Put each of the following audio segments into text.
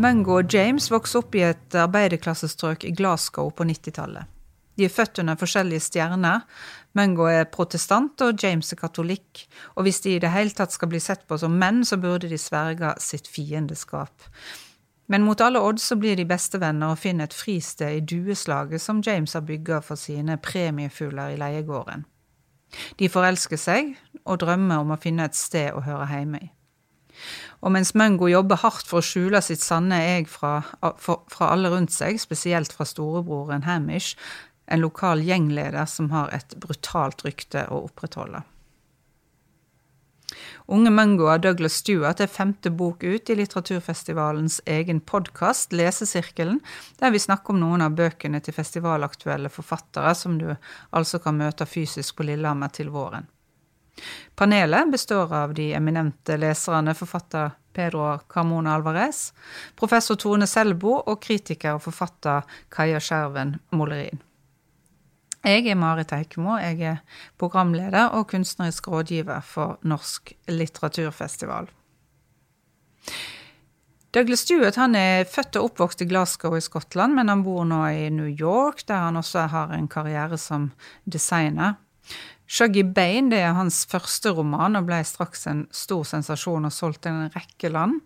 Mungo og James vokste opp i et arbeiderklassestrøk i Glasgow på 90-tallet. De er født under forskjellige stjerner. Mungo er protestant, og James er katolikk. Og hvis de i det hele tatt skal bli sett på som menn, så burde de sverge sitt fiendeskap. Men mot alle odds så blir de bestevenner og finner et fristed i dueslaget som James har bygga for sine premiefugler i leiegården. De forelsker seg og drømmer om å finne et sted å høre hjemme i. Og mens Mungo jobber hardt for å skjule sitt sanne jeg fra, fra alle rundt seg, spesielt fra storebroren Hamish, en lokal gjengleder som har et brutalt rykte å opprettholde. Unge Mungo av Douglas Stewart er femte bok ut i litteraturfestivalens egen podkast, Lesesirkelen, der vi snakker om noen av bøkene til festivalaktuelle forfattere som du altså kan møte fysisk på Lillehammer til våren. Panelet består av de eminente leserne forfatter Pedro Carmona Alvarez, professor Tone Selbo og kritiker og forfatter Kaja Skjerven Molerin. Jeg er Marit Eikemo. Jeg er programleder og kunstnerisk rådgiver for Norsk litteraturfestival. Douglas Stewart er født og oppvokst i Glasgow i Skottland, men han bor nå i New York, der han også har en karriere som designer. Shuggy Bane det er hans første roman og ble straks en stor sensasjon og solgt i en rekke land.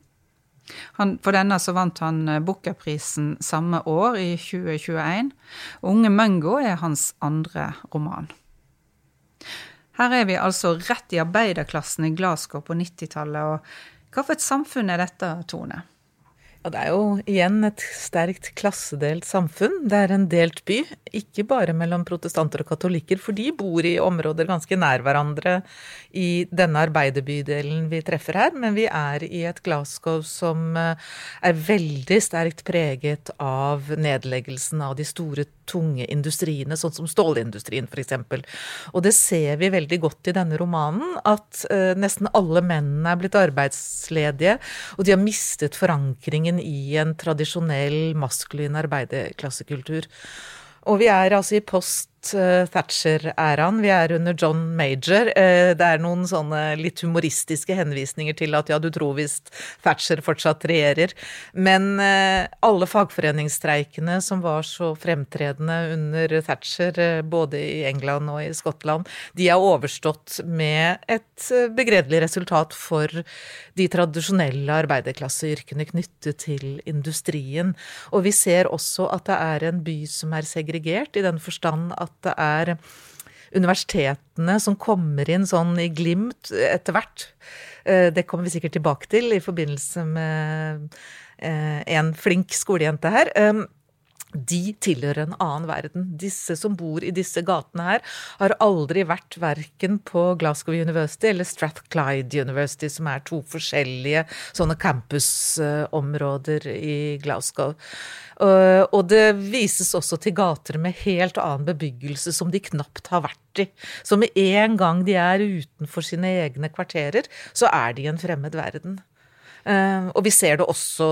Han, for denne så vant han eh, Booker-prisen samme år, i 2021. Unge Mungo er hans andre roman. Her er vi altså rett i arbeiderklassen i Glasgow på 90-tallet, og hva for et samfunn er dette, Tone? Ja, det er jo igjen et sterkt klassedelt samfunn. Det er en delt by, ikke bare mellom protestanter og katolikker, for de bor i områder ganske nær hverandre i denne arbeiderbydelen vi treffer her, men vi er i et Glasgow som eh, er veldig sterkt preget av nedleggelsen av de store, tunge industriene, sånn som stålindustrien f.eks. Og det ser vi veldig godt i denne romanen, at uh, nesten alle mennene er blitt arbeidsledige, og de har mistet forankringen inn i en tradisjonell maskulin arbeiderklassekultur. Og vi er altså i post Thatcher-æraen. Vi er under John Major. Eh, det er noen sånne litt humoristiske henvisninger til at ja, du tror visst Thatcher fortsatt regjerer. Men eh, alle fagforeningsstreikene som var så fremtredende under Thatcher, eh, både i England og i Skottland, de er overstått med et begredelig resultat for de tradisjonelle arbeiderklasseyrkene knyttet til industrien. Og vi ser også at det er en by som er segregert, i den forstand at at det er universitetene som kommer inn sånn i glimt etter hvert. Eh, det kommer vi sikkert tilbake til i forbindelse med eh, en flink skolejente her de tilhører en annen verden. Disse som bor i disse gatene her, har aldri vært verken på Glasgow University eller Strathclyde University, som er to forskjellige sånne campusområder i Glasgow. Og det vises også til gater med helt annen bebyggelse som de knapt har vært i. Så med en gang de er utenfor sine egne kvarterer, så er de i en fremmed verden. Uh, og vi ser det også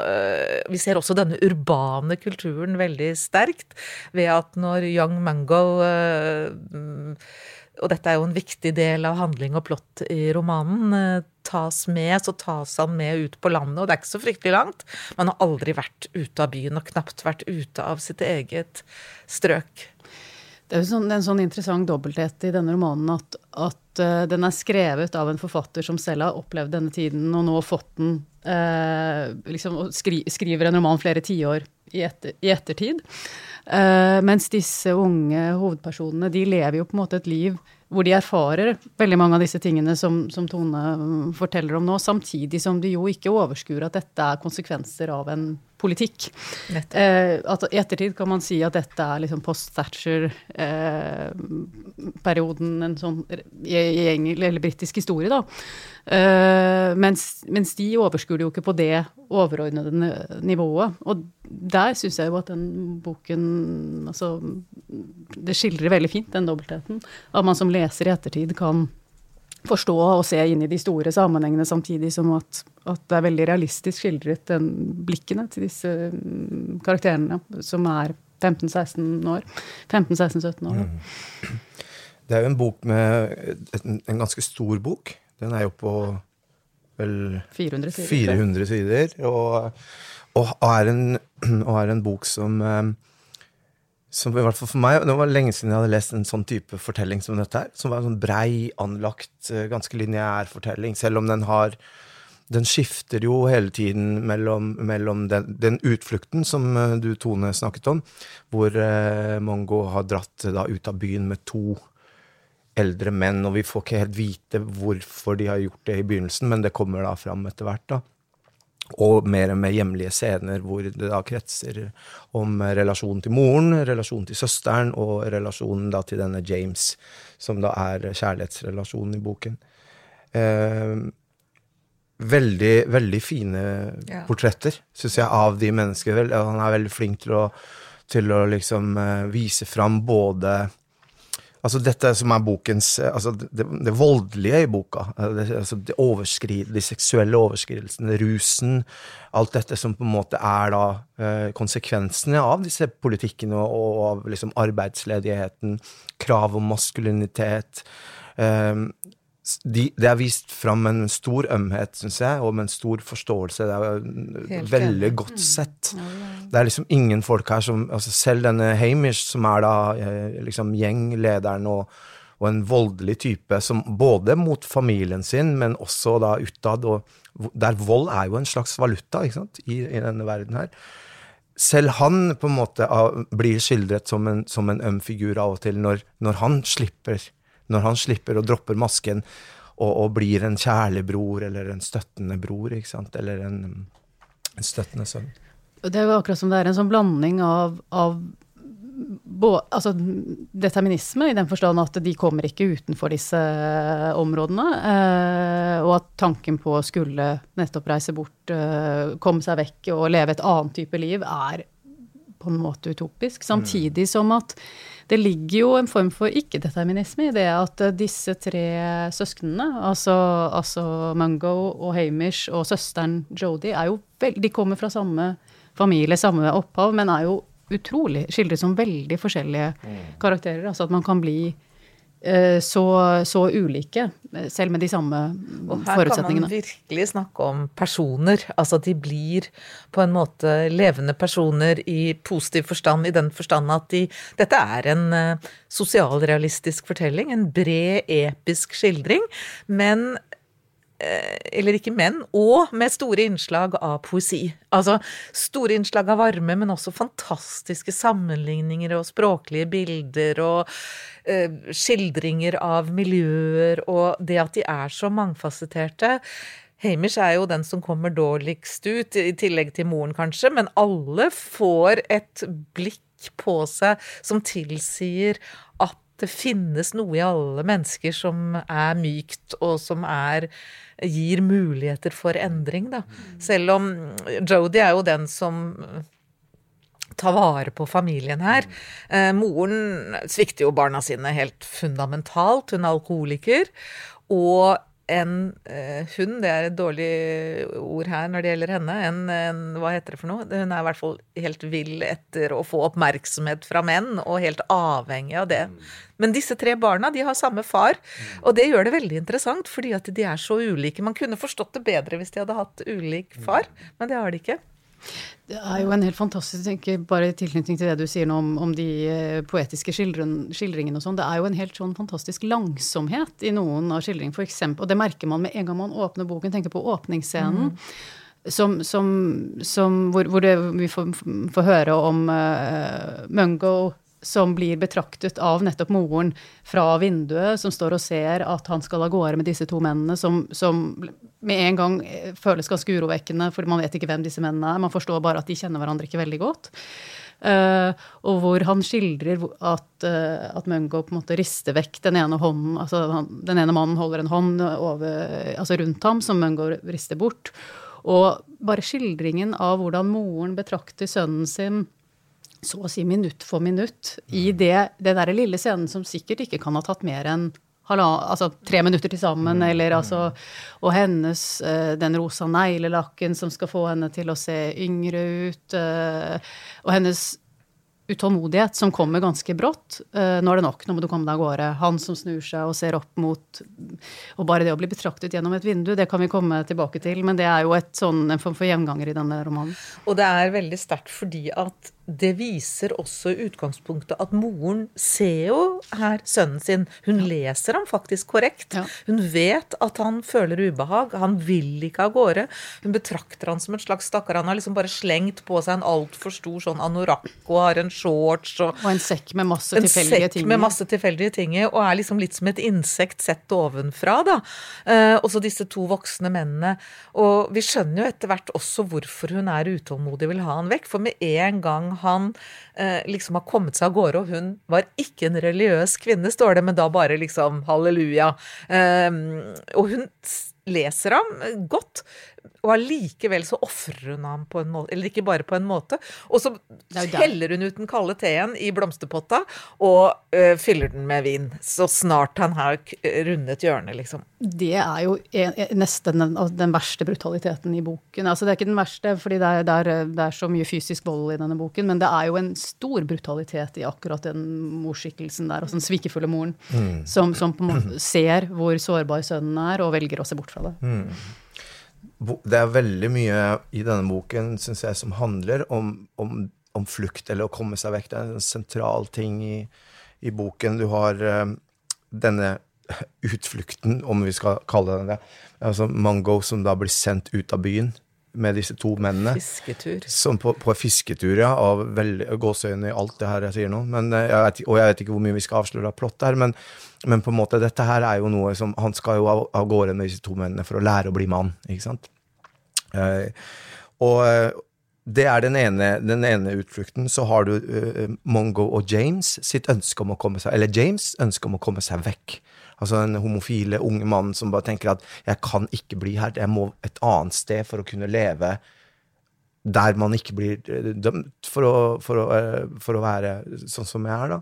uh, Vi ser også denne urbane kulturen veldig sterkt ved at når Young Mungo uh, og dette er jo en viktig del av handling og plott i romanen, tas med, så tas han med ut på landet, og det er ikke så fryktelig langt. Man har aldri vært ute av byen, og knapt vært ute av sitt eget strøk. Det er jo sånn, en sånn interessant dobbelthet i denne romanen at, at uh, den er skrevet av en forfatter som selv har opplevd denne tiden, og nå fått den uh, liksom, og skri, skriver en roman flere tiår i, etter, i ettertid. Uh, mens disse unge hovedpersonene de lever jo på en måte et liv hvor de erfarer veldig mange av disse tingene som, som, Tone forteller om nå, samtidig som de jo ikke overskuer at dette er konsekvenser av en politikk. Eh, at I ettertid kan man si at dette er liksom post-Thatcher-perioden, eh, en sånn i, i eller britisk historie, da. Eh, mens, mens, de overskuer jo ikke på det overordnede nivået. Og der syns jeg jo at den boken Altså, det skildrer veldig fint den dobbeltheten. At man som leser i ettertid kan forstå og se inn i de store sammenhengene, samtidig som at, at det er veldig realistisk skildret den blikkene til disse mm, karakterene, som er 15-16 år. 15-16-17 år. Mm. Det er jo en bok med en, en, ganske stor bok. Den er jo på vel 400 sider. 400 sider og og, er en, og, er en, bok som eh, som i hvert fall for meg, Det var lenge siden jeg hadde lest en sånn type fortelling som dette her. Som var en sånn brei, anlagt, eh, ganske lineær fortelling. Selv om den har Den skifter jo hele tiden mellom, mellom den, den, utflukten som eh, du, Tone, snakket om, hvor eh, Mongo har dratt da ut av byen med to eldre menn, og vi får ikke helt vite hvorfor de har gjort det i begynnelsen, men det kommer da fram etter hvert. da. Og mer med hjemlige scener hvor det da kretser om relasjonen til moren, relasjonen til søsteren og relasjonen da til denne James, som da er kjærlighetsrelasjonen i boken. Eh, veldig, veldig fine ja. portretter, syns jeg, av de menneskene. Han er veldig flink til å, til å liksom eh, vise fram både Altså dette som er bokens eh, altså det, det voldelige i boka. Eh, altså det de seksuelle overskridelsene, rusen. Alt dette som på en måte er da eh, konsekvensene av disse politikkene og, og av liksom arbeidsledigheten, krav om maskulinitet. De, det er vist fram med en stor ømhet, syns jeg, og med en stor forståelse. Det er Helt veldig godt mm. sett. Det er liksom ingen folk her som altså Selv denne Hamish, som er da eh, liksom gjenglederen og, og, en voldelig type, som både mot familien sin, men også da utad, og der vold er jo en slags valuta ikke sant, i, i denne verden her selv han på en måte blir skildret som en, som en øm figur av og til, når, når han slipper når han slipper å droppe masken og, og, blir en kjærlig bror eller en støttende bror, ikke sant? eller en, en støttende sønn. Det er jo akkurat som det er en sånn blanding av, av altså, determinisme, i den forstand at de kommer ikke utenfor disse eh, områdene. Eh, og at tanken på å skulle nettopp reise bort, eh, komme seg vekk og leve et annet type liv, er på en måte utopisk. Samtidig som at det ligger jo en form for ikke-determinisme i det at eh, disse tre søsknene, altså, altså Mungo og Hamish og søsteren Jodie, er jo veldig de kommer fra samme familie, samme opphav, men er jo utrolig skildret som veldig forskjellige mm. karakterer. Altså at man kan bli så, så, ulike, selv med de samme og forutsetningene. Her kan man virkelig snakke om personer. Altså de blir på en måte levende personer i positiv forstand, i den forstand at de Dette er en uh, sosialrealistisk fortelling, en bred, episk skildring, men Eh, eller ikke menn, og med store innslag av poesi. Altså store innslag av varme, men også fantastiske sammenligninger og språklige bilder og eh, skildringer av miljøer, og det at de er så mangfasetterte. Hamish er jo den som kommer dårligst ut, i tillegg til moren kanskje, men alle får et blikk på seg som tilsier at det finnes noe i alle mennesker som er mykt, og som er gir muligheter for endring, da. Selv om Jodie er jo den som tar vare på familien her. Eh, moren svikter jo barna sine helt fundamentalt. Hun er alkoholiker. Og en eh, hund, det er et dårlig ord her når det gjelder henne, en, en, hva heter det for noe? Hun er i hvert fall helt vill etter å få oppmerksomhet fra menn, og helt avhengig av det. Men disse tre barna de har samme far, og det gjør det veldig interessant, fordi at de er så ulike. Man kunne forstått det bedre hvis de hadde hatt ulik far, men det har de ikke. Det er jo en helt fantastisk tenker, Bare i tilknytning til det du sier nå om, om de eh, poetiske skildren, skildringene og sånn. Det er jo en helt sånn fantastisk langsomhet i noen av skildringene. Eksempel, og det merker man med en gang man åpner boken. Tenker på åpningsscenen. Mm. Som, som, som, hvor, hvor det, vi får, får, høre om uh, Mungo som blir betraktet av nettopp moren fra vinduet, som står og ser at han skal av gårde med disse to mennene, som, som, med en gang føles ganske urovekkende, for man vet ikke hvem disse mennene er. Man forstår bare at de kjenner hverandre ikke veldig godt. Uh, og hvor han skildrer at, uh, at Mungo på en måte rister vekk den ene hånden altså han, Den ene mannen holder en hånd over, altså rundt ham, som Mungo rister bort. Og bare skildringen av hvordan moren betrakter sønnen sin så å si minutt for minutt i det, det derre lille scenen som sikkert ikke kan ha tatt mer enn altså tre minutter til sammen, mm. eller altså Og hennes eh, Den rosa neglelakken som skal få henne til å se yngre ut, eh, og hennes utålmodighet som kommer ganske brått. Uh, nå er det nok, nå må du komme deg av gårde. Han som snur seg og ser opp mot Og bare det å bli betraktet gjennom et vindu, det kan vi komme tilbake til, men det er jo et sånn, en form for gjenganger i denne romanen. Og det er veldig sterkt fordi at det viser også i utgangspunktet at moren ser jo her sønnen sin. Hun leser ham faktisk korrekt. Ja. Hun vet at han føler ubehag. Han vil ikke av gårde. Hun betrakter han som en slags stakkar. Han har liksom bare slengt på seg en altfor stor sånn anorakk og har en shorts og Og en sekk med masse tilfeldige ting. En sekk med masse tilfeldige ting og er liksom litt som et insekt sett ovenfra, da. Eh, og så disse to voksne mennene. Og vi skjønner jo etter hvert også hvorfor hun er utålmodig og vil ha han vekk. For med en gang han eh, liksom har kommet seg av gårde, og hun var ikke en religiøs kvinne, står det, men da bare liksom halleluja. Eh, og hun leser ham godt, og allikevel så ofrer hun ham på en måte, eller ikke bare på en måte. Og så heller hun ut den kalde teen i blomsterpotta og uh, fyller den med vin. Så snart han har rundet hjørnet, liksom. Det er jo en, nesten den, altså den, verste brutaliteten i boken. Altså det er ikke den verste, fordi det er, det, er, det er, så mye fysisk vold i denne boken, men det er jo en stor brutalitet i akkurat den morskikkelsen der, altså den svikefulle moren, mm. som, som, på en måte ser hvor sårbar sønnen er, og velger å se bort fra det. Mm det er veldig mye i denne boken synes jeg, som handler om, om, om, flukt, eller å komme seg vekk. Det er en sentral ting i, i boken. Du har um, denne utflukten, om vi skal kalle den det. Altså Mango som da blir sendt ut av byen med disse to mennene. Fisketur. Som på, på fisketur, ja. Av gåseøyne i alt det her jeg sier nå. Men, eh, jeg vet, og jeg vet ikke hvor mye vi skal avsløre av plott her, men, men, på en måte, dette her er jo noe som Han skal jo av, av gårde med disse to mennene for å lære å bli mann, ikke sant? Eh, og eh, det er den ene, den ene, utflukten. Så har du eh, Mongo og James sitt ønske om å komme seg Eller James ønske om å komme seg vekk. Altså en homofile unge mann som bare tenker at 'jeg kan ikke bli her, jeg må et annet sted for å kunne leve' der man ikke blir dømt for å, for å, for å være sånn som jeg er, da.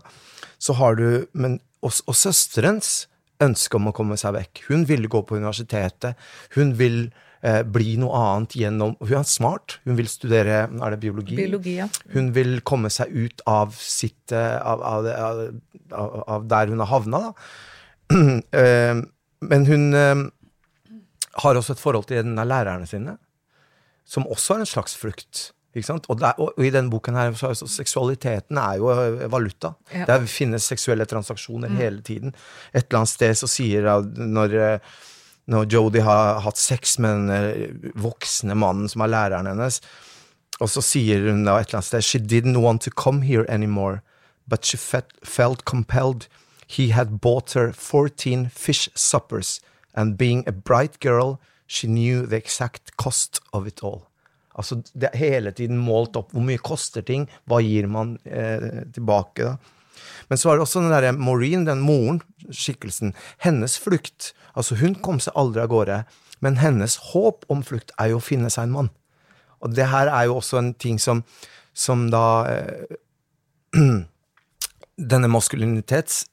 Så har du Men og, og søsterens ønske om å komme seg vekk. Hun vil gå på universitetet. Hun vil eh, bli noe annet gjennom Hun er smart. Hun vil studere er det biologi. biologi ja. Hun vil komme seg ut av sitt eh, av, av, av, av der hun har havna, da. Eh, men hun eh, har også et forhold til en av lærerne sine, som også er en slags flukt. Og, der, og, i denne boken her, så, så seksualiteten er jo eh, valuta. Ja. Der finnes seksuelle transaksjoner mm. hele tiden. Et eller annet sted så sier når når Jodie har hatt sex med den eh, voksne mannen som er læreren hennes, og så sier hun da et eller annet sted She didn't want to come here anymore, but she felt compelled. He had bought her 14 fish suppers, and being a bright girl, she knew the exact cost of it all. Altså, det er hele tiden målt opp hvor mye koster ting, hva gir man eh, tilbake, da. Men så var det også den derre Maureen, den moren, skikkelsen, hennes flukt. Altså, hun kom seg aldri av gårde, men hennes håp om flukt er jo å finne seg en mann. Og det her er jo også en ting som, som da eh, Denne maskulinitets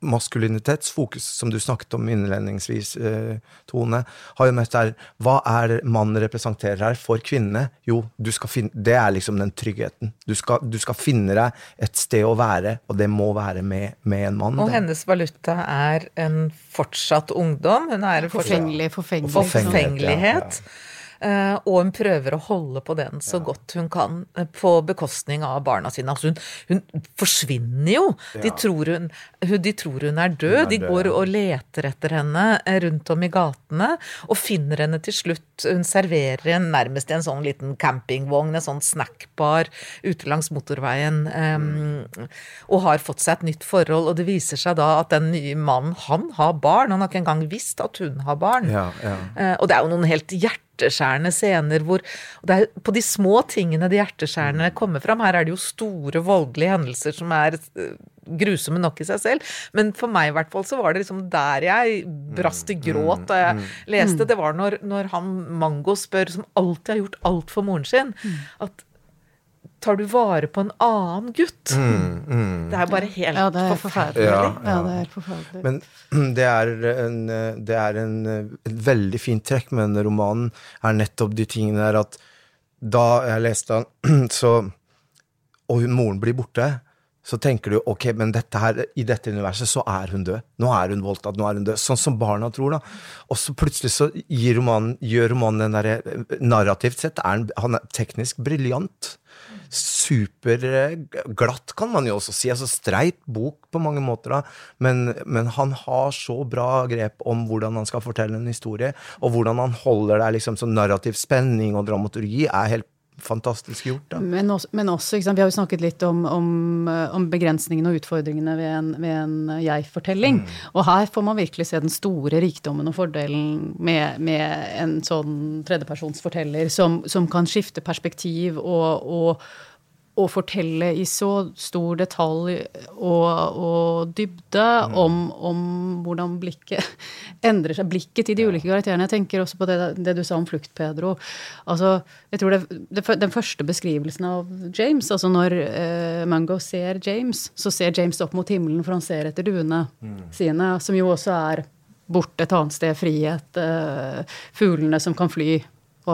maskulinitetsfokus, som du snakket om innledningsvis, eh, Tone, har jo mest der Hva er det mannen representerer her for kvinnene? Jo, finne, det er liksom den tryggheten. Du skal, du skal, finne deg et sted å være, og det må være med, med en mann. Og hennes valuta er en fortsatt ungdom. Hun er forfengelig, forfengelig. forfengelighet. Ja, ja. Eh, og hun prøver å holde på den så godt hun kan, eh, på bekostning av barna sine. Altså hun, hun forsvinner jo. De, tror hun, de, tror hun, er død. De går og leter etter henne eh, rundt om i gatene, og finner henne til slutt. Hun serverer en, nærmest en sånn liten campingvogn, en sånn snackbar ute langs motorveien, um, og har fått seg et nytt forhold. Og det viser seg da at den nye mannen, han har barn. Han har ikke engang visst at hun har barn. Ja, ja. Uh, og det er jo noen helt hjerte hjerteskjærende scener hvor det er På de små tingene de hjerteskjærende kommer fram. Her er det jo store voldelige hendelser som er eh, grusomme nok i seg selv. Men for meg i hvert fall så var det liksom der jeg brast i mm, gråt da jeg mm, mm. leste. Det var når, når han Mango spør, som alltid har gjort alt for moren sin, at tar du vare på en annen gutt? Mm, mm. Det er bare helt ja, er forferdelig. Ja, ja. ja, det er forferdelig. Men det er, en, det er en, et veldig fint trekk med denne romanen, er nettopp de tingene der at da jeg leste den, så og hun, moren blir borte, så tenker du ok, men dette her, i dette universet så er hun død. Nå er hun voldtatt, nå er hun død. Sånn som barna tror, da. Og så plutselig så gir romanen, gjør romanen den derre Narrativt sett er han, han er teknisk briljant. Superglatt, kan man jo også si. altså Streit bok på mange måter. Men, men, han har så bra grep om hvordan han skal fortelle en historie, og hvordan han holder deg liksom sånn narrativ spenning og dramaturgi, er helt fantastisk gjort. Da. Men også, men også Vi har jo snakket litt om, om, eh, om begrensningene og utfordringene ved en, en jeg-fortelling. Mm. Og her får man virkelig se den store rikdommen og fordelen med, med en sånn tredjepersonsforteller som, som kan skifte perspektiv og, og å fortelle i så stor detalj og, og dybde mm. om, om, hvordan blikket endrer seg. Blikket til de ulike karakterene. Jeg tenker også på det, det du sa om flukt, Pedro. Altså, jeg tror det, det, Den første beskrivelsen av James, altså når eh, Mungo ser James, så ser James opp mot himmelen, for han ser etter duene mm. sine, som jo også er borte et annet sted, frihet, eh, fuglene som kan fly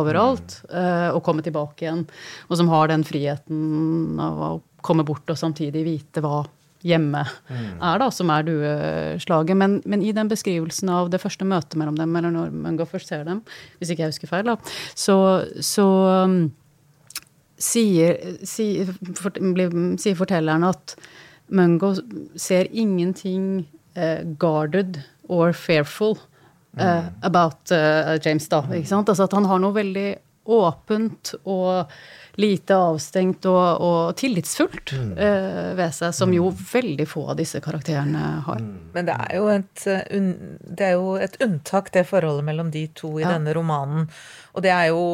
overalt, mm. og komme tilbake igjen. Og som har den friheten av å komme bort og samtidig vite hva hjemme mm. er, da, som er dueslaget. Men, men, i den beskrivelsen av det første møtet mellom dem, eller når Mungo først ser dem, hvis ikke jeg husker feil, da, så, så um, sier, for, sier, fortelleren at Mungo ser ingenting eh, guarded or fearful uh, about uh, James, da. ikke sant? Altså at han har noe veldig åpent og lite avstengt og, og tillitsfullt uh, ved seg, som jo veldig få av disse karakterene har. Mm. Men det er jo et, un, det er jo et unntak, det forholdet mellom de to i ja. denne romanen. Og det er jo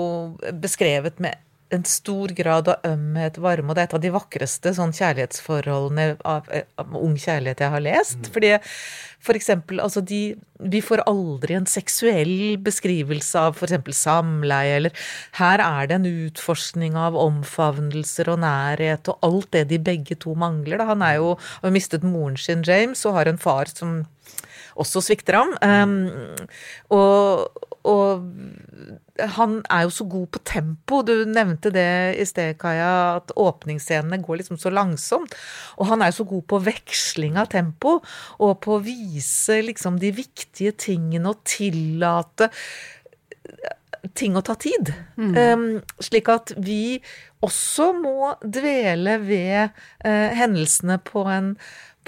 beskrevet med en stor grad av ømhet, varme, og det er et av de vakreste sånn kjærlighetsforholdene av, av, ung kjærlighet jeg har lest. Mm. Fordi for eksempel, altså de Vi får aldri en seksuell beskrivelse av eksempel samleie, eller Her er det en utforskning av omfavnelser og nærhet og alt det de begge to mangler. Da. Han er jo har mistet moren sin, James, og har en far som også svikter ham. Um, og, og han er jo så god på tempo. Du nevnte det i sted, Kaja, at åpningsscenene går liksom så langsomt. Og han er jo så god på veksling av tempo, og på å vise liksom de viktige tingene og tillate ting å ta tid. Mm. Um, slik at vi også må dvele ved uh, hendelsene på en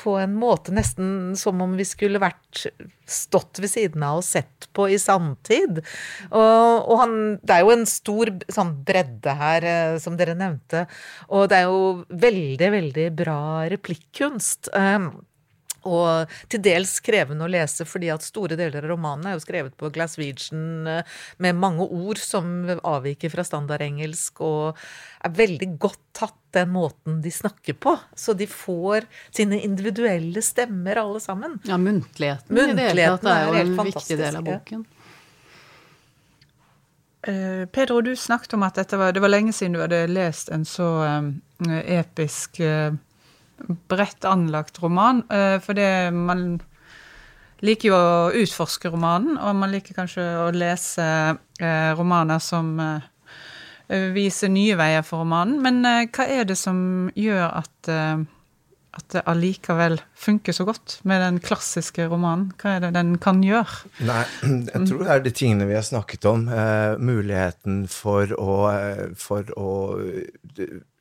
på en måte nesten som om vi skulle vært stått ved siden av og sett på i samtid. Og, og han, det er jo en stor sånn bredde her, eh, som dere nevnte. Og det er jo veldig, veldig bra replikkunst. Um, og til dels krevende å lese, fordi at store deler av romanen er jo skrevet på Glaswegian eh, med mange ord som avviker fra standardengelsk, og er veldig godt tatt den måten de snakker på. Så de får sine individuelle stemmer, alle sammen. Ja, muntligheten, muntligheten i det hele tatt er jo en viktig del av boken. Uh, Pedro, du snakket om at var, det var lenge siden du hadde lest en så um, episk uh, bredt anlagt roman. Eh, for det man liker jo å utforske romanen, og man liker kanskje å lese eh, romaner som eh, viser nye veier for romanen. Men hva er det som gjør at at det allikevel funker så godt med den klassiske romanen? Hva er det den kan gjøre? Nei, jeg tror det er de tingene vi har snakket om. Muligheten for å, for å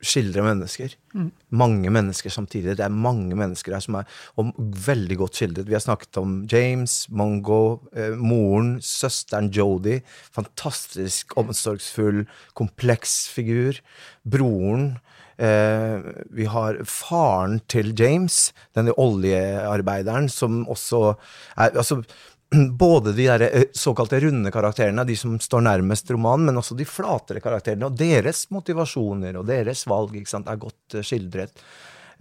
skildre mennesker. Mm. Mange mennesker samtidig. Det er mange mennesker her som er og veldig godt skildret. Vi har snakket om James, Mongo, eh, moren, søsteren Jodi. Fantastisk omsorgsfull, kompleks figur. Broren. Eh, vi har faren til James, denne oljearbeideren, som også er altså, både de der eh, såkalte runde karakterene, de som står nærmest romanen, men også de flatere karakterene. Og deres motivasjoner og deres valg sant, er godt uh, skildret.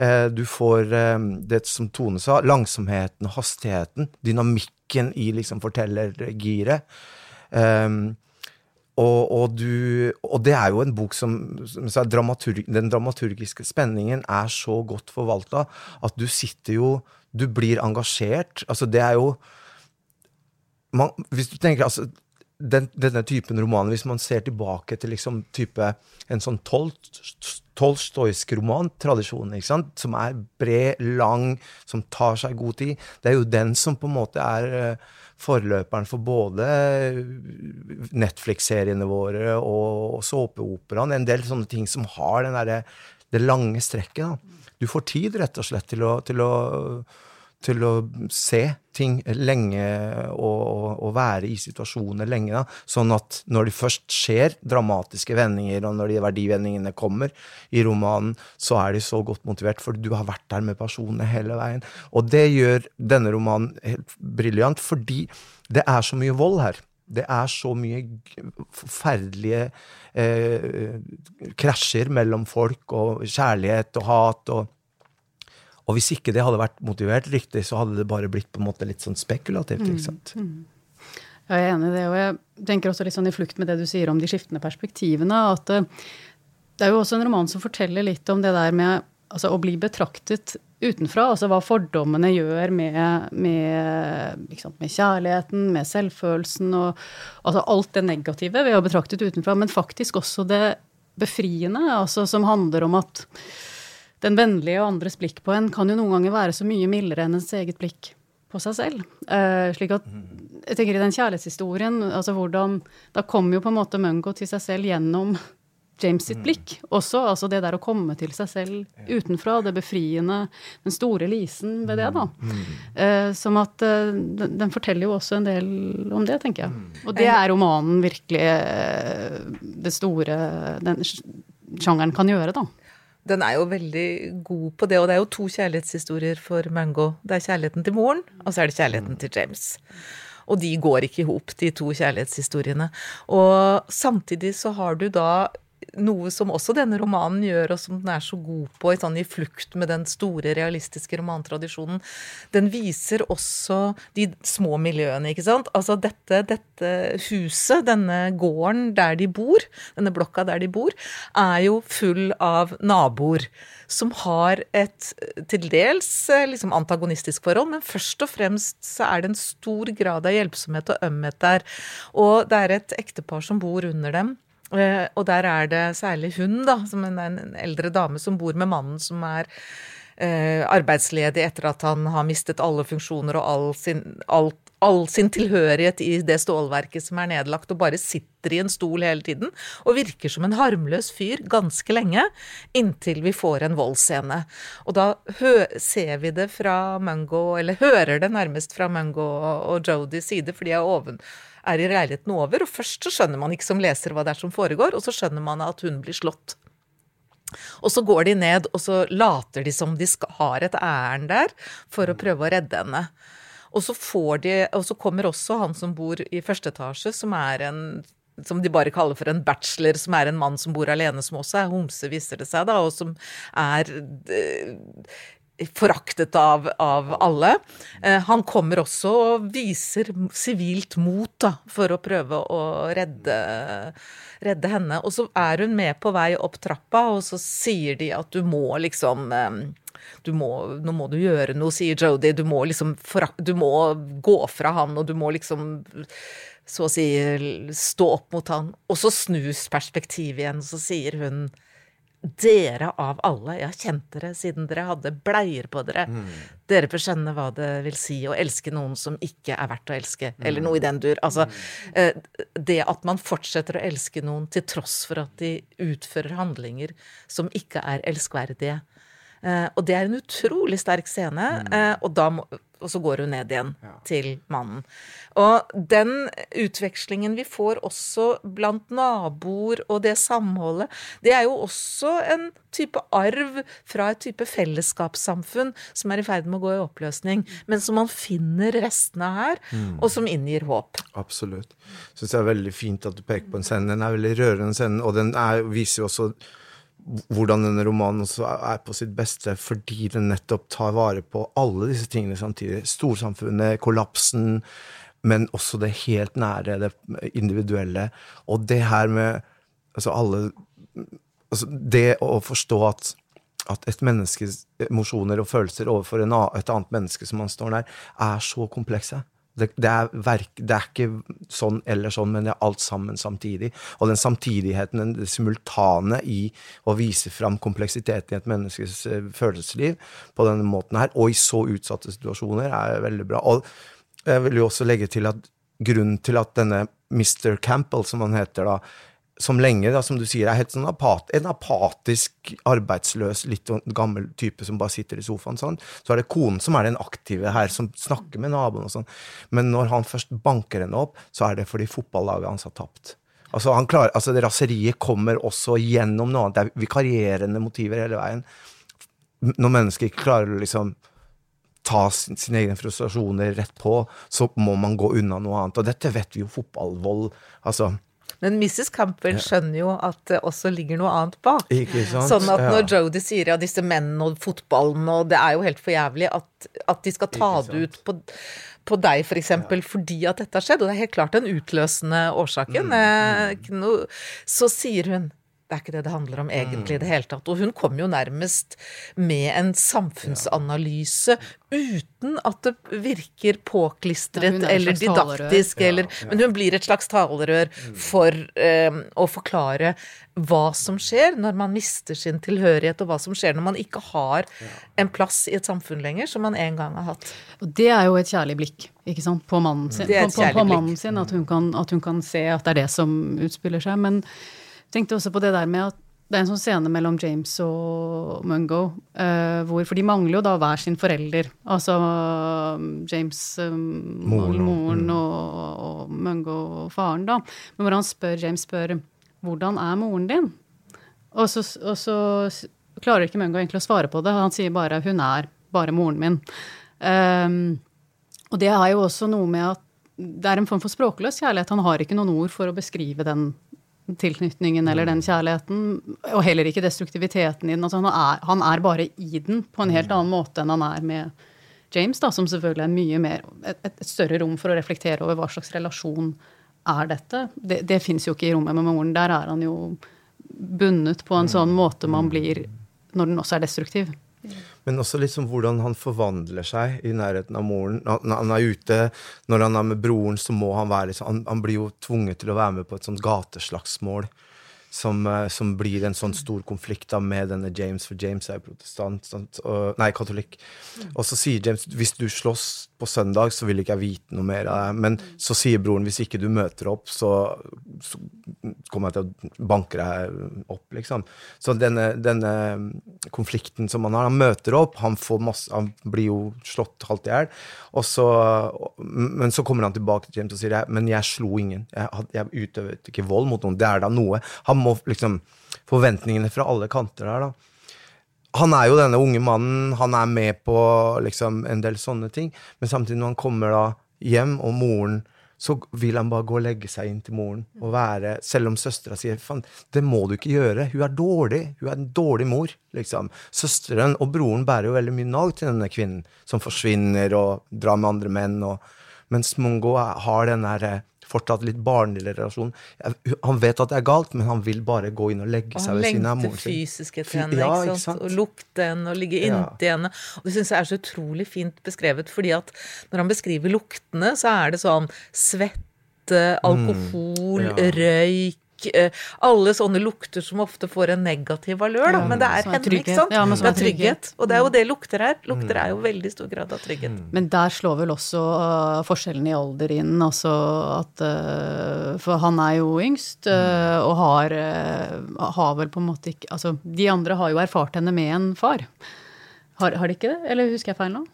Uh, du får det som Tone sa, langsomheten, hastigheten, dynamikken i liksom fortellergiret. Og, og, du, og, det er jo en bok som, som dramaturg, Den dramaturgiske spenningen er så godt forvalta at du sitter jo Du blir engasjert. Altså, det er jo man, hvis du tenker altså, den, denne typen romaner, hvis man ser tilbake til liksom type en sånn tol tolstoysk romantradisjon, som er bred, lang, som tar seg god tid, det er jo den som på en måte er uh, forløperen for både Netflix-seriene våre og såpeoperaen. En del sånne ting som har der, det lange strekket. Da. Du får tid, rett og slett, til å, til å til å se ting lenge og, og, være i situasjoner lenge. Da. Sånn at når det først skjer dramatiske vendinger, og når de verdivendingene kommer i romanen, så er de så godt motivert, for du har vært der med personene hele veien. Og det gjør denne romanen helt briljant, fordi det er så mye vold her. Det er så mye forferdelige eh, krasjer mellom folk, og kjærlighet og hat. og og hvis ikke det hadde vært motivert riktig, så hadde det bare blitt på en måte litt sånn spekulativt. ikke sant? Mm, mm. Jeg er enig i det, og jeg tenker også litt sånn i flukt med det du sier om de skiftende perspektivene. at det, det er jo også en roman som forteller litt om det der med altså, å bli betraktet utenfra. Altså hva fordommene gjør med, med, liksom, med kjærligheten, med selvfølelsen og altså alt det negative ved å betraktet utenfra, men faktisk også det befriende, altså som handler om at den vennlige og andres blikk på en kan jo noen ganger være så mye mildere enn ens eget blikk på seg selv. Uh, slik at jeg tenker i den kjærlighetshistorien, altså hvordan Da kommer jo på en måte Mungo til seg selv gjennom James sitt mm. blikk også. Altså det der å komme til seg selv utenfra, det befriende, den store lisen ved det, da. Uh, som at uh, den, den, forteller jo også en del om det, tenker jeg. Og det er romanen virkelig det store den sjangeren kan gjøre, da den er jo veldig god på det. Og det er jo to kjærlighetshistorier for Mango. Det er kjærligheten til moren, og så er det kjærligheten til James. Og de går ikke i hop, de to kjærlighetshistoriene. Og samtidig så har du da noe som også denne romanen gjør, og som den er så god på, sånn i flukt med den store, realistiske romantradisjonen. Den viser også de små miljøene, ikke sant. Altså dette, dette huset, denne gården der de bor, denne blokka der de bor, er jo full av naboer som har et til dels eh, liksom antagonistisk forhold, men først og fremst så er det en stor grad av hjelpsomhet og ømhet der. Og det er et ektepar som bor under dem og der er det særlig hun, da, som er en eldre dame som bor med mannen som er eh, arbeidsledig etter at han har mistet alle funksjoner og all sin, all, all sin tilhørighet i det stålverket som er nedlagt, og bare sitter i en stol hele tiden. Og virker som en harmløs fyr ganske lenge, inntil vi får en voldsscene. Og da ser vi det fra Mungo, eller hører det nærmest fra Mungo og Jodys side, for de er oven er i leiligheten over. Og først så skjønner man ikke som leser hva det er som foregår, og så skjønner man at hun blir slått. Og så går de ned, og så later de som de har et ærend der for å prøve å redde henne. Og så, de, og så kommer også han som bor i første etasje, som er en som de bare kaller for en bachelor, som er en mann som bor alene, som også er homse, viser det seg, da, og som er eh, foraktet av, av alle. Eh, han kommer også og viser sivilt mot da, for å prøve å redde, redde, henne. Og så er hun med på vei opp trappa, og så sier de at du må liksom eh, du må, nå må du gjøre noe, sier Jodie. Du må liksom du må gå fra han, og du må liksom så å si stå opp mot han. Og så snus perspektivet igjen, og så sier hun dere av alle, jeg har kjent dere siden dere hadde bleier på dere. Mm. Dere får skjønne hva det vil si å elske noen som ikke er verdt å elske, mm. eller noe i den dur. Altså, mm. det at man fortsetter å elske noen til tross for at de utfører handlinger som ikke er elskverdige. Eh, og det er en utrolig sterk scene, mm. da og, må, og, så går hun ned igjen ja. til mannen. Og den utvekslingen vi får også blant naboer og det samholdet, det er jo også en type arv fra et type fellesskapssamfunn som er i ferd med å gå i oppløsning, men som man finner restene her, mm. og som inngir håp. Absolutt. Syns det er veldig fint at du peker på en scene. Den er veldig rørende, scenen, og den er, viser jo også hvordan denne romanen også er på sitt beste, fordi den nettopp tar vare på alle disse tingene samtidig. Storsamfunnet, kollapsen, men også det helt nære, det individuelle. Og det her med altså alle altså Det å forstå at, at et menneskes emosjoner og følelser overfor en, et annet menneske som man står nær, er så komplekse. Det, det, er verk, det, er ikke sånn eller sånn, men det er alt sammen samtidig. Og den samtidigheten, det simultane i å vise fram kompleksiteten i et menneskes uh, følelsesliv på denne måten her, og i så utsatte situasjoner, er veldig bra. Og jeg vil jo også legge til at grunnen til at denne Mr. Campbell, som han heter, da, som lenge, da, som du sier, er helt sånn apat, en apatisk, arbeidsløs, litt sånn gammel type som bare sitter i sofaen. sånn. Så er det konen som er den aktive her, som snakker med naboen og sånn. Men når han først banker henne opp, så er det fordi fotballaget hans har tapt. Altså, han klarer, altså det Raseriet kommer også gjennom noe annet. Det er vikarierende motiver hele veien. Når mennesker ikke klarer å liksom ta sine egne frustrasjoner rett på, så må man gå unna noe annet. Og dette vet vi jo, fotballvold. altså men Mrs. Campbell skjønner jo at det også ligger noe annet bak. Ikke sant? Sånn at når ja. Jodie sier ja, disse mennene og fotballen og Det er jo helt for jævlig at, at de skal ta det ut på, på deg, f.eks., for eksempel, ja. fordi at dette har skjedd. Og det er helt klart den utløsende årsaken. Mm, mm. Så sier hun det er ikke det det handler om egentlig i det hele tatt. Og hun kom jo nærmest med en samfunnsanalyse uten at det virker påklistret ja, eller didaktisk, eller ja, ja. Men hun blir et slags talerør for eh, å forklare hva som skjer når man mister sin tilhørighet, og hva som skjer når man ikke har en plass i et samfunn lenger, som man en gang har hatt. Og det er jo et kjærlig blikk ikke sant, på mannen sin, på, på, på mannen sin at, hun kan, at hun kan se at det er det som utspiller seg. men tenkte også på det der med at det er en sånn scene mellom James og Mungo, uh, hvor, for de mangler jo da hver sin forelder. Altså James, um, moren, moren mm. og, og, Mungo faren, da. Men hvor han spør, James spør hvordan er moren din? Og så, og så klarer ikke Mungo egentlig å svare på det. Han sier bare hun er bare moren min. Um, og det er jo også noe med at det er en form for språkløs kjærlighet. Han har ikke noen ord for å beskrive den tilknytningen eller den mm. kjærligheten, og heller ikke destruktiviteten i den. Altså han, er, han, er, bare i den på en helt mm. annen måte enn han er med James, da, som selvfølgelig er mye mer, et, et større rom for å reflektere over hva slags relasjon er dette. Det, det fins jo ikke i rommet med moren. Der er han jo bundet på en sånn måte man blir når den også er destruktiv. Men også liksom hvordan han forvandler seg i nærheten av moren. Når han er ute, når han er med broren, så må han være liksom Han, han blir jo tvunget til å være med på et sånt gateslagsmål som, eh, som, blir en sånn stor konflikt da med denne James, for James er protestant, og, nei, katolikk. Og så sier James hvis du slåss på søndag, så vil ikke jeg vite noe mer av deg. Men så sier broren hvis ikke du møter opp, så, så kommer jeg til å banke deg opp, liksom. Så denne, denne, konflikten som han har Han møter opp, han, masse, han blir jo slått halvt i hjel. Men så kommer han tilbake til James og sier men jeg slo ingen. Jeg, jeg utøvet ikke vold mot noen. Det er da noe. Han må liksom Forventningene fra alle kanter her, da han er jo denne unge mannen, han er med på liksom, en del sånne ting. Men samtidig, når han kommer da hjem, og moren så vil han bare gå og legge seg inn til moren og være Selv om søstera sier faen, det må du ikke gjøre, hun er dårlig, hun er en dårlig mor. liksom. Søsteren og broren bærer jo veldig mye nag til denne kvinnen, som forsvinner og drar med andre menn. Og, mens Mongo har den der fortsatt litt barnlig relasjon. Han vet at det er galt, men han vil bare gå inn og legge og seg ved siden av moren sin. Han lengter fysisk etter henne, ja, ikke sant? og lukte henne og ligge inntil ja. henne. Og det syns jeg er så utrolig fint beskrevet, fordi at når han beskriver luktene, så er det sånn svette, alkohol, mm, ja. røyk Eh, alle sånne lukter som ofte får en negativ valør, da. Men det er henne, ikke sant? Ja, det er trygghet. Og det er jo det lukter er. Lukter er jo veldig stor grad av trygghet. Mm. Men der slår vel også uh, forskjellen i alder inn, altså at uh, For han er jo yngst, og har, har vel på en måte ikke Altså, de andre har jo erfart henne med en far. Har, har de ikke det? Eller husker jeg feil nå?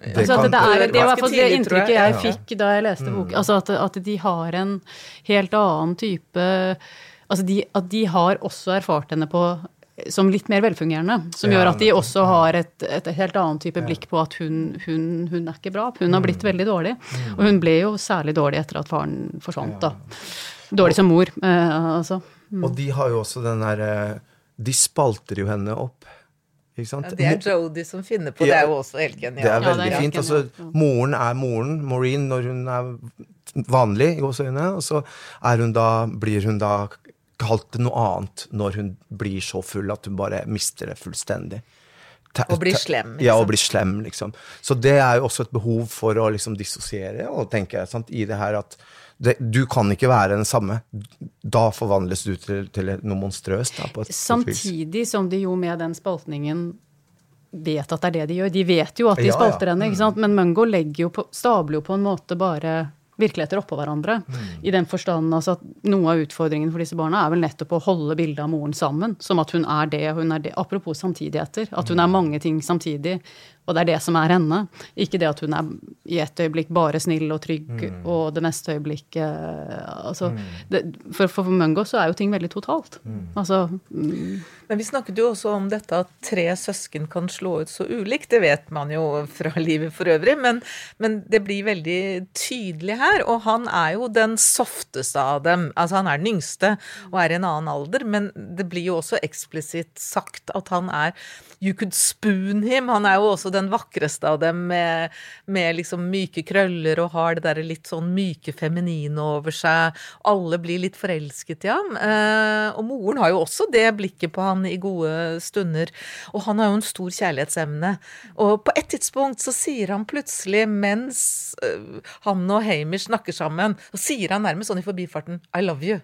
Det, altså det, er, det, var det inntrykket jeg fikk da jeg leste mm. boken. Altså at, at, de har en helt annen type Altså de, at de har også erfart henne på som litt mer velfungerende. Som gjør at de også har et, et helt annet type blikk på at hun, hun, hun, er ikke bra. Hun har blitt mm. veldig dårlig. Mm. Og hun ble jo særlig dårlig etter at faren forsvant, da. Dårlig som mor, eh, altså. Mm. Og de har jo også den derre De spalter jo henne opp ja, det er Jodie som finner på. Ja, det er jo også helt genialt. Det er veldig ja, det er fint. Altså, moren er moren, Maureen, når hun er vanlig, i gåseøynene. Og så hun da, blir hun da kalt noe annet når hun blir så full at hun bare mister det fullstendig. Og bli slem. Ja, og bli slem, liksom. Så det er jo også et behov for å liksom dissosiere og tenke sant, i det her at det, du kan ikke være den samme. Da forvandles du til, til noe monstrøst. Da, på et, Samtidig som de jo med den spaltningen vet at det er det de gjør. De vet jo at de ja, spalter ja. henne, ikke sant? men Mungo legger jo på, stabler jo på en måte bare virkeligheter oppå hverandre. Mm. I den forstand altså at noe av utfordringen for disse barna er vel nettopp å holde bildet av moren sammen. Som at hun er det, hun er det. Apropos samtidigheter. At hun er mange ting samtidig. Og det er det som er henne. Ikke det at hun er i et øyeblikk bare snill og trygg, mm. og det neste øyeblikket altså, mm. det, for, for Mungo så er jo ting veldig totalt. Mm. Altså mm. Men vi snakket jo også om dette at tre søsken kan slå ut så ulikt. Det vet man jo fra livet for øvrig, men, men det blir veldig tydelig her. Og han er jo den softeste av dem. Altså han er den yngste og er i en annen alder, men det blir jo også eksplisitt sagt at han er You could spoon him. Han er jo også den vakreste av dem med, med liksom myke krøller og har det derre litt sånn myke feminine over seg. Alle blir litt forelsket i ham. Eh, og moren har jo også det blikket på han i gode stunder. Og han har jo en stor kjærlighetsemne. Og på et tidspunkt så sier han plutselig, mens eh, han og Hamish snakker sammen, så sier han nærmest sånn i forbifarten I love you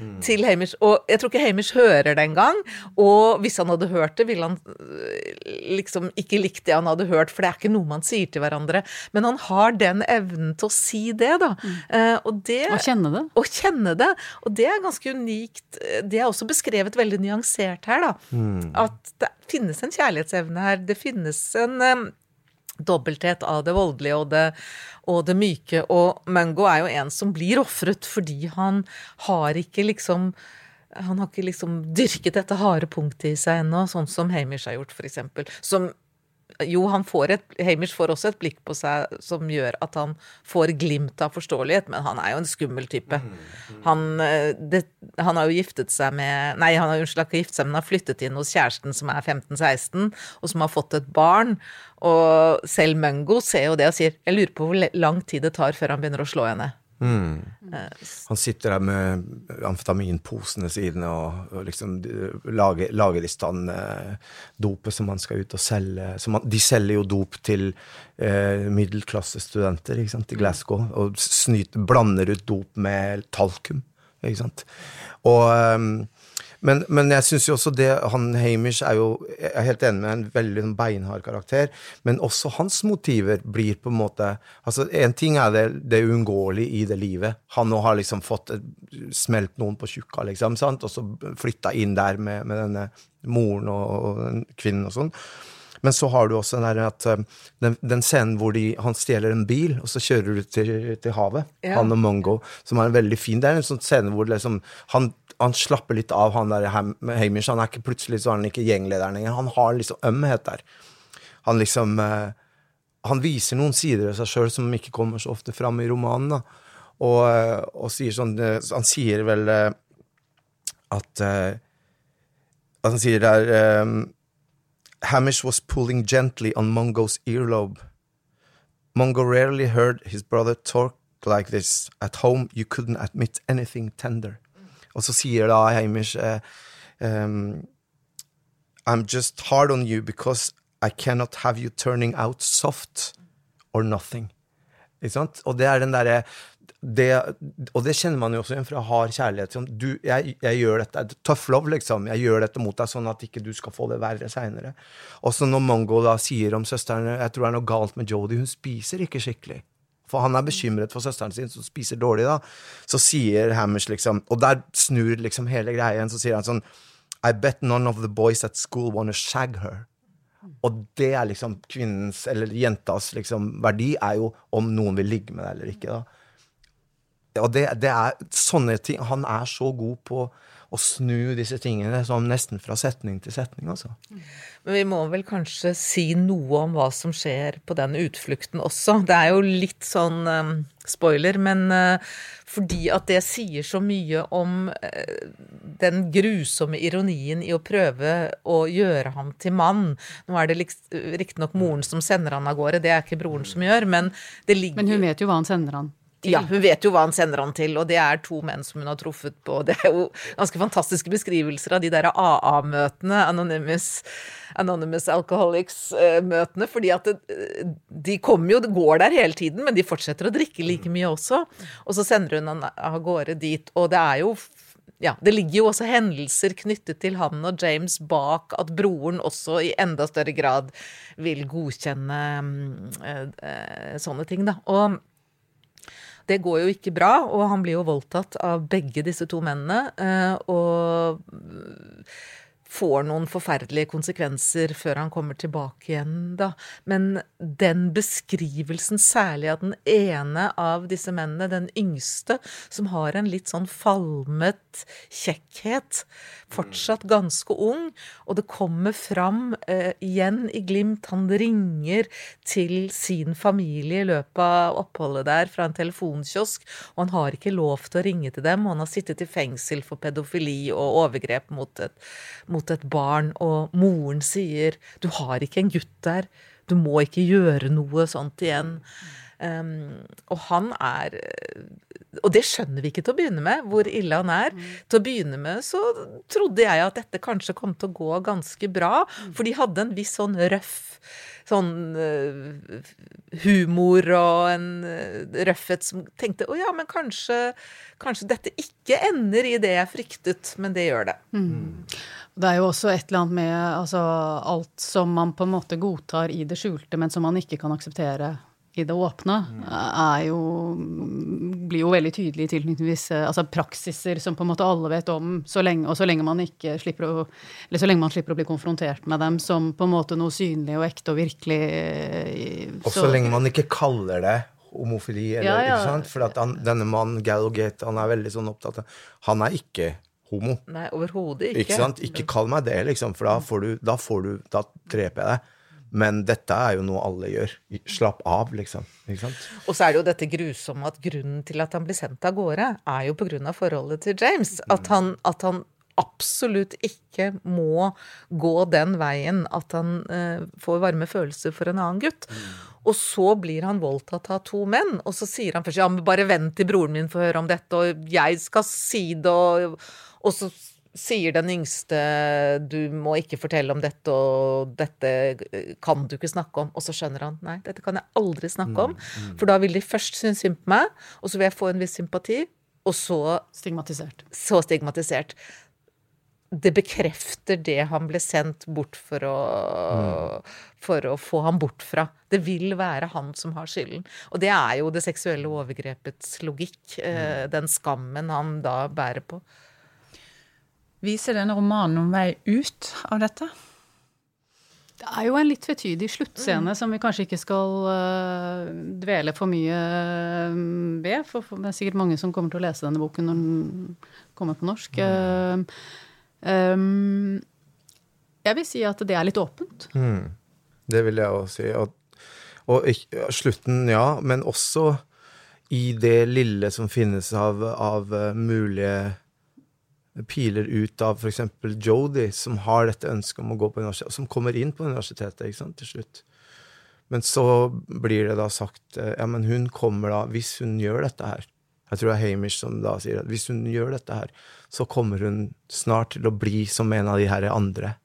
mm. til Hamish. Og jeg tror ikke Hamish hører det engang. Og hvis han hadde hørt det, ville han øh, liksom ikke likt det han hadde hørt, for det er ikke noe man sier til hverandre. Men han har den evnen til å si det, da. Mm. Uh, og, det, Å kjenne det. Å kjenne det. Og det er ganske unikt. Det er også beskrevet veldig nyansert her, da. Mm. At det finnes en kjærlighetsevne her. Det finnes en um, dobbelthet av det voldelige og det, og det myke. Og Mungo er jo en som blir ofret fordi han har ikke liksom han har ikke liksom dyrket dette harde punktet i seg ennå, sånn som Hamish har gjort, f.eks. Som jo, han får et, Hamish får også et blikk på seg som gjør at han får glimt av forståelighet, men han er jo en skummel type. Mm, mm. Han, eh, det, han har jo giftet seg med Nei, han har unnskyld, ikke giftet seg, men har flyttet inn hos kjæresten som er 15-16, og som har fått et barn. Og selv Mungo ser jo det og sier 'jeg lurer på hvor lang tid det tar før han begynner å slå henne'. Mm. Han sitter der med amfetaminposene sine og, og liksom lager, lager, i stand eh, dopet som han skal ut og selge. Han, de selger jo dop til eh, middelklassestudenter i Glasgow, og snyter, blander ut dop med talkum. Ikke sant? Og um, men, men jeg syns jo også det han Hamish er jo Jeg er helt enig med en veldig sånn beinhard karakter, men også hans motiver blir på en måte Altså, En ting er det, det uunngåelige i det livet. Han nå har liksom fått smelt noen på tjukka, liksom, sant? og så flytta inn der med, med denne moren og, og kvinnen og sånn. Men så har du også den, der at, eh, den, den scenen hvor de, han stjeler en bil, og så kjører du til, til havet. Ja. Han og Mongo, som er en veldig fin Det er en sånn scene hvor liksom, han han slapper litt av, han der Hamish. Han er ikke plutselig så er han ikke gjenglederen lenger. Han har liksom ømhet der. Han liksom eh, Han viser noen sider av seg sjøl som ikke kommer så ofte fram i romanen. da. Og, eh, og sier sånn Han sier vel at uh, Han sier der Hamish was pulling gently on Mongo's earlobe. Mongo rarely heard his brother talk like this. At home you couldn't admit anything tender. Og så sier da Hamish uh, um, I'm just hard on you because I cannot have you turning out soft or nothing. Ikke sant? Og det er den derre det, og det kjenner man jo også igjen fra hard kjærlighet. Sånn, du, jeg, jeg, gjør dette, Tough love, liksom. Jeg gjør dette mot deg sånn at ikke du skal få det verre seinere. Også når Mongo da sier om søsteren Jeg tror det er noe galt med Jodie. Hun spiser ikke skikkelig for han er bekymret for søsteren sin som spiser dårlig, da, så sier Hammers liksom Og der snur liksom hele greia igjen, så sier han sånn I bet none of the boys at school wanna shag her. Og det er liksom kvinnens, eller jentas, liksom, verdi er jo om noen vil ligge med deg eller ikke, da. Og det, det er sånne ting Han er så god på å snu disse tingene sånn nesten fra setning til setning, altså. Men vi må vel kanskje si noe om hva som skjer på den utflukten også. Det er jo litt sånn um, spoiler, men uh, fordi at det sier så mye om uh, den grusomme ironien i å prøve å gjøre ham til mann. Nå er det riktignok moren som sender han av gårde, det er ikke broren som gjør, men det ligger Men hun vet jo hva han sender han til. Ja, hun vet jo hva han sender han til, og det er to menn som hun har truffet på. Det er jo ganske fantastiske beskrivelser av de der AA-møtene, Anonymous, Anonymous Alcoholics-møtene, fordi at det, de kommer jo, går der hele tiden, men de fortsetter å drikke like mye også. Og så sender hun han av gårde dit, og det er jo ja, Det ligger jo også hendelser knyttet til han og James bak at broren også i enda større grad vil godkjenne eh, sånne ting, da. Og det går jo ikke bra, og han blir jo voldtatt av begge disse to mennene. eh, Og får noen forferdelige konsekvenser før han kommer tilbake igjen, da. Men den beskrivelsen, særlig av den ene av disse mennene, den yngste, som har en litt sånn falmet kjekkhet, fortsatt ganske ung, og det kommer fram eh, igjen i glimt, han ringer til sin familie i løpet av oppholdet der fra en telefonkiosk, og han har ikke lov til å ringe til dem, og han har sittet i fengsel for pedofili og overgrep mot et, mot et barn, og moren sier 'du har ikke en gutt der, du må ikke gjøre noe sånt igjen'. Um, og han er Og det skjønner vi ikke til å begynne med, hvor ille han er. Til å begynne med så trodde jeg at dette kanskje kom til å gå ganske bra, for de hadde en viss sånn røff sånn uh, humor og en uh, røffhet som tenkte å ja, men kanskje, kanskje dette ikke ender i det jeg fryktet, men det gjør det. Mm. Det er jo også et eller annet med altså, alt som man på en måte godtar i det skjulte, men som man ikke kan akseptere i det åpne, er jo blir jo veldig tydelig i tilknytning til visse altså praksiser som på en måte alle vet om, så lenge, og så lenge man ikke slipper å eller så lenge man slipper å bli konfrontert med dem som på en måte noe synlig og ekte og virkelig Og så lenge man ikke kaller det homofili, eller, Ja, ja. ikke sant? For at han, denne mannen, Galgate, han er veldig sånn opptatt av Han er ikke homo. Nei, overhodet ikke. Ikke sant? Ikke kall meg det, liksom, for da får du Da, får du, da dreper jeg deg. Men dette er jo noe alle gjør. Slapp av, liksom. Ikke sant? Og så er det jo dette grusomme at grunnen til at han blir sendt av gårde, er jo av forholdet til James. At han, at han absolutt ikke må gå den veien at han eh, får varme følelser for en annen gutt. Og så blir han voldtatt av to menn, og så sier han først ja, men bare vent til broren min får høre om dette, og jeg skal si det, og, og så sier den yngste du må ikke fortelle om dette, og dette kan du ikke snakke om. Og så skjønner han nei, dette kan jeg aldri snakke om, for da vil de først synes synd på meg, og så vil jeg få en viss sympati, og så Stigmatisert. så stigmatisert. Det bekrefter det han ble sendt bort for å, for å få ham bort fra. Det vil være han som har skylden. Og det er jo det seksuelle overgrepets logikk. eh, Den skammen han da bærer på. Viser denne romanen noen vei ut av dette? Det er jo en litt tvetydig sluttscene som vi kanskje ikke skal uh, dvele for mye øh, ved, for, for det er sikkert mange som kommer til å lese denne boken når den kommer på norsk. Uh, um, jeg vil si at det er litt åpent. Det vil jeg også si. Og, og ikke, slutten, ja, men også i det lille som finnes av, av eh, mulige piler ut av f.eks. Jodie, som har dette ønsket om å gå på universitetet, og som kommer inn på universitetet ikke sant, til slutt. Men så blir det da sagt eh, ja, men hun kommer da, hvis hun gjør dette her Jeg tror det er Hamish som da sier at hvis hun gjør dette her, så kommer hun snart til å bli som en av de her andre.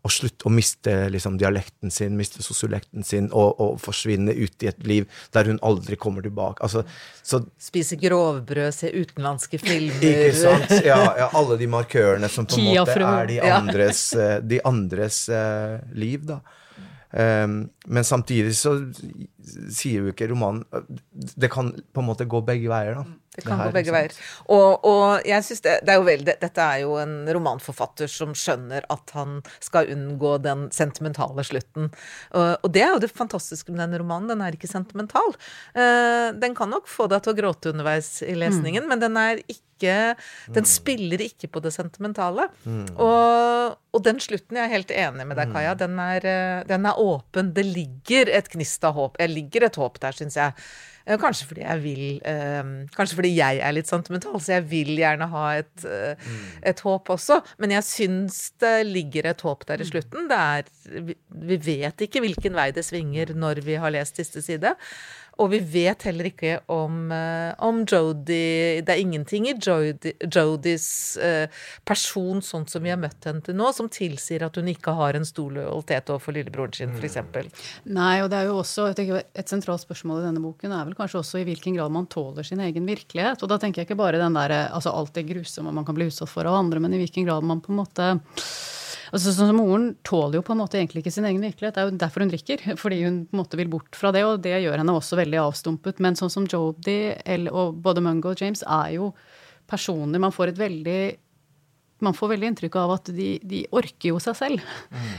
Og slutte å miste liksom, dialekten sin, miste sosiolekten sin, og, og forsvinne ut i et liv der hun aldri kommer tilbake. Altså, så Spise grovbrød, se utenlandske filmer. ikke sant? Ja, ja, alle de markørene som på en måte er de andres, eh, de andres uh, liv, da. Um, men samtidig så sier jo ikke romanen Det kan på en måte gå begge veier, da. Det kan her, gå begge veier. Og, og jeg synes det, det er jo vel, det, Dette er jo en romanforfatter som skjønner at han skal unngå den sentimentale slutten. Og, det er jo det fantastiske med denne romanen. Den er ikke sentimental. Eh, den kan nok få deg til å gråte underveis i lesningen, men den er ikke Den spiller ikke på det sentimentale. Og, og den slutten, jeg er helt enig med deg, Kaja, den er, eh, den er åpen. Det ligger et gnist av håp. Ligger et håp der, syns jeg. Eh, Kanskje fordi jeg vil eh, Kanskje fordi jeg er litt sentimental, så jeg vil gjerne ha et, eh, et håp også. Men jeg syns det ligger et håp der i slutten. Er vi vet ikke hvilken vei det svinger når vi har lest siste side. Og vi vet heller ikke om, eh, om Jodie Det er ingenting i Jodie, Jodies eh, person, sånn som vi har møtt henne til nå, som tilsier at hun ikke har en stor lojalitet overfor lillebroren sin, f.eks. Nei, og det er jo også tenker, Et sentralt spørsmål i denne boken er vel kanskje også i hvilken grad man tåler sin egen virkelighet. Og da tenker jeg ikke bare den der, altså alt det grusomme man kan bli utsatt for av andre, men i hvilken grad man på en måte Altså, så, som Moren tåler jo på en måte egentlig ikke sin egen virkelighet. Det er jo derfor hun drikker. Fordi hun på en måte vil bort fra det, og det gjør henne også veldig avstumpet. Men sånn som Jodie og både Mungo og James er jo personer man får et veldig man får veldig inntrykk av at de, de orker jo seg selv.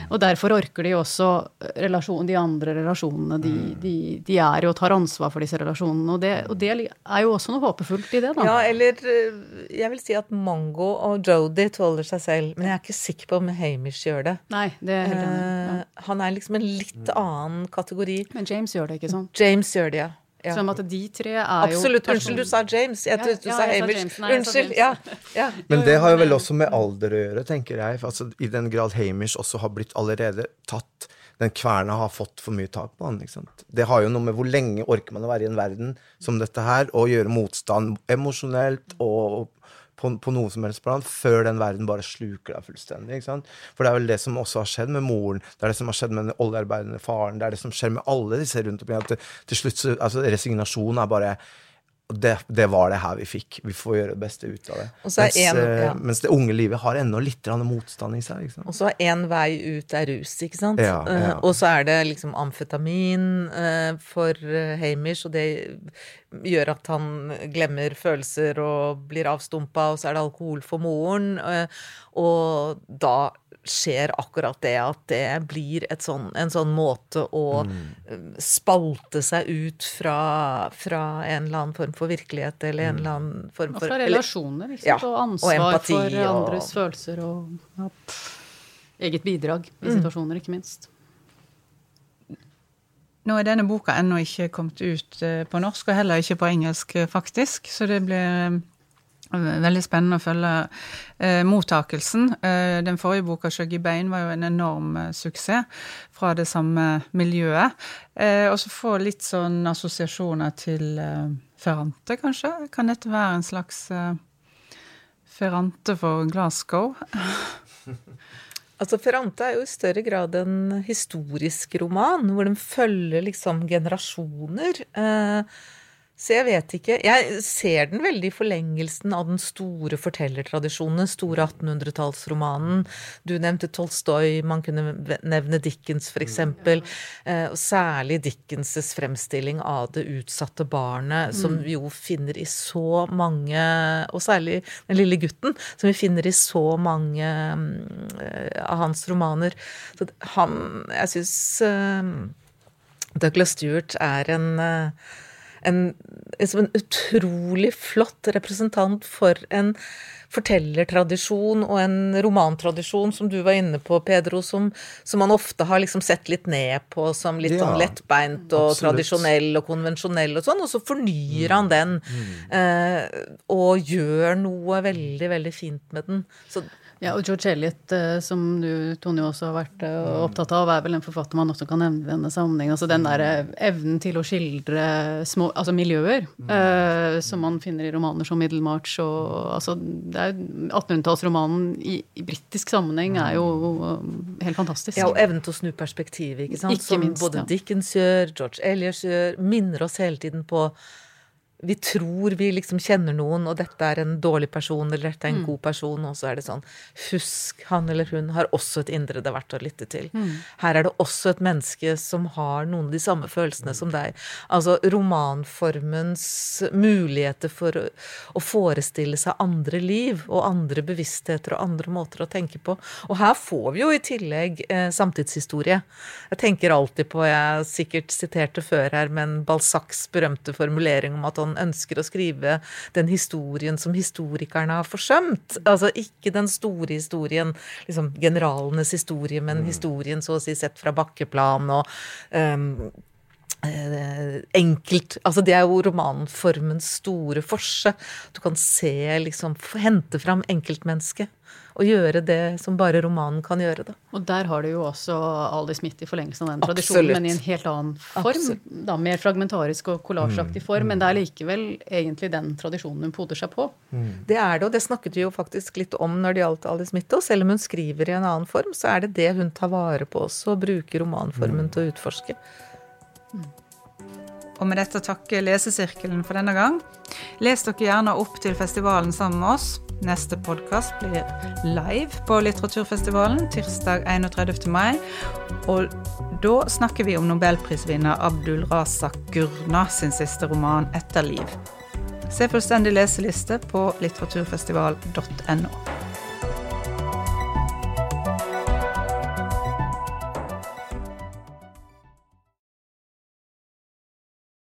Og derfor orker de også relasjon, de andre relasjonene. De, de, de er jo og tar ansvar for disse relasjonene. Og det, og det er jo også noe håpefullt i det, da. Ja, eller eh, jeg vil si at Mango og Jodie tåler seg selv. Men jeg er ikke sikker på om Hamish gjør det. Nei, det er helt enig. Ja. Eh, Han er liksom en litt annen kategori. Men James gjør det, ikke sant? James gjør det, ja. Ja. Som at de tre er jo Absolutt. Unnskyld, du sa James. Jeg Ja, du ja, sa Hamish. Unnskyld. Ja. ja. Men det har jo vel også med alder å gjøre, tenker jeg. Altså, I den grad Hamish også har blitt allerede tatt Den kverna har fått for mye tak på han. ikke sant? Det har jo noe med hvor lenge orker man å være i en verden som dette her, og gjøre motstand emosjonelt og på, på noe som helst plan, før den verden bare sluker deg fullstendig. For det er vel det som også har skjedd med moren, det er det som har skjedd med den oljearbeidende faren, det er det som skjer med alle disse rundt omkring. Til, til slutt så, altså Resignasjon er bare det, det var det her vi fikk. Vi får gjøre det beste ut av det. Og så mens, en- eh, ja. mens det unge livet har ennå litt motstand i seg. Og så er én vei ut er rus, ikke sant? Ja, ja. Eh, og så er det liksom amfetamin eh, for Hamish, og det gjør at han glemmer følelser og blir avstumpa, og så er det alkohol for moren, og da skjer akkurat det at det blir et sånn, en sånn måte å mm. spalte seg ut fra, fra en eller annen form for virkelighet, eller en eller annen form for Og fra relasjoner, liksom, Ja, og Og og ansvar empati for og- andres følelser og ja, eget bidrag i situasjoner, ikke minst. Nå er denne boka ennå ikke kommet ut eh, på norsk, og heller ikke på engelsk, eh, faktisk. Så det blir eh, veldig spennende å følge eh, mottakelsen. Eh, den forrige boka, 'Skjøgg i bein', var jo en enorm eh, suksess fra det samme miljøet. Eh, og så få litt sånn assosiasjoner til eh, Ferrante, kanskje? Kan dette være en slags eh, Ferrante for Glasgow? Altså, Ferrante er jo i større grad en historisk roman, hvor den følger liksom generasjoner. Eh, så jeg vet ikke. Jeg ser den veldig i forlengelsen av den store fortellertradisjonen, store 1800-tallsromanen. Du nevnte Tolstoy, man kunne nevne Dickens f.eks. Eh, og særlig Dickens' fremstilling av det utsatte barnet, som vi jo finner i så mange Og særlig den lille gutten, som vi finner i så mange mm, av hans romaner. Så han Jeg syns Douglas Stewart er en eh, en, en utrolig flott representant for en fortellertradisjon og en romantradisjon, som du var inne på, Pedro, som, som man ofte har liksom sett litt ned på som litt Ja, sånn lettbeint og absolutt. tradisjonell og konvensjonell og sånn, og så fornyer han den eh, og gjør noe veldig, veldig fint med den. Så Ja, og George Eliot, eh, som du, Tone, også har vært eh, opptatt av, er vel en forfatter man også kan nevne i denne sammenhengen. Altså den der eh, evnen til å skildre små, altså miljøer, eh, som man finner i romaner som Middlemarch og altså det er jo 1800-tallsromanen i, i britisk sammenheng er jo helt fantastisk. Ja, og evnen til å snu perspektivet, ikke sant. Ikke Som minst, både ja. Dickens gjør, George Elliot gjør, minner oss hele tiden på vi tror vi liksom kjenner noen, og dette er en dårlig person, eller dette er en god person, og så er det sånn Husk, han eller hun har også et indre det er verdt å lytte til. Her er det også et menneske som har noen av de samme følelsene som deg. Altså romanformens muligheter for å forestille seg andre liv og andre bevisstheter og andre måter å tenke på. Og her får vi jo i tillegg eh, samtidshistorie. Jeg tenker alltid på, jeg sikkert siterte før her, men Balzacs berømte formulering om at han ønsker å skrive den historien som historikerne har forsømt. Altså ikke den store historien, liksom generalenes historie, men historien så å si sett fra bakkeplan og eh, enkelt Altså, det er jo romanformens store forse. Du kan se, liksom, hente fram enkeltmennesket. Og gjøre det som bare romanen kan gjøre, da. Og der har du jo også Ali Smith i forlengelsen av den Absolutt. tradisjonen, men i en helt annen form. Absolutt. Da Mer fragmentarisk og kollasjeaktig form, men det er likevel egentlig den tradisjonen hun poder seg på. Det er det, og det snakket vi jo faktisk litt om når det gjaldt Ali Smith. Og selv om hun skriver i en annen form, så er det det hun tar vare på også, og bruker romanformen til å utforske. Og med dette takker lesesirkelen for denne gang. Les dere gjerne opp til festivalen sammen med oss. Neste podkast blir live på Litteraturfestivalen tirsdag 31. mai. Og da snakker vi om nobelprisvinner Abdul Razak Gurna sin siste roman 'Etterliv'. Se fullstendig leseliste på litteraturfestival.no.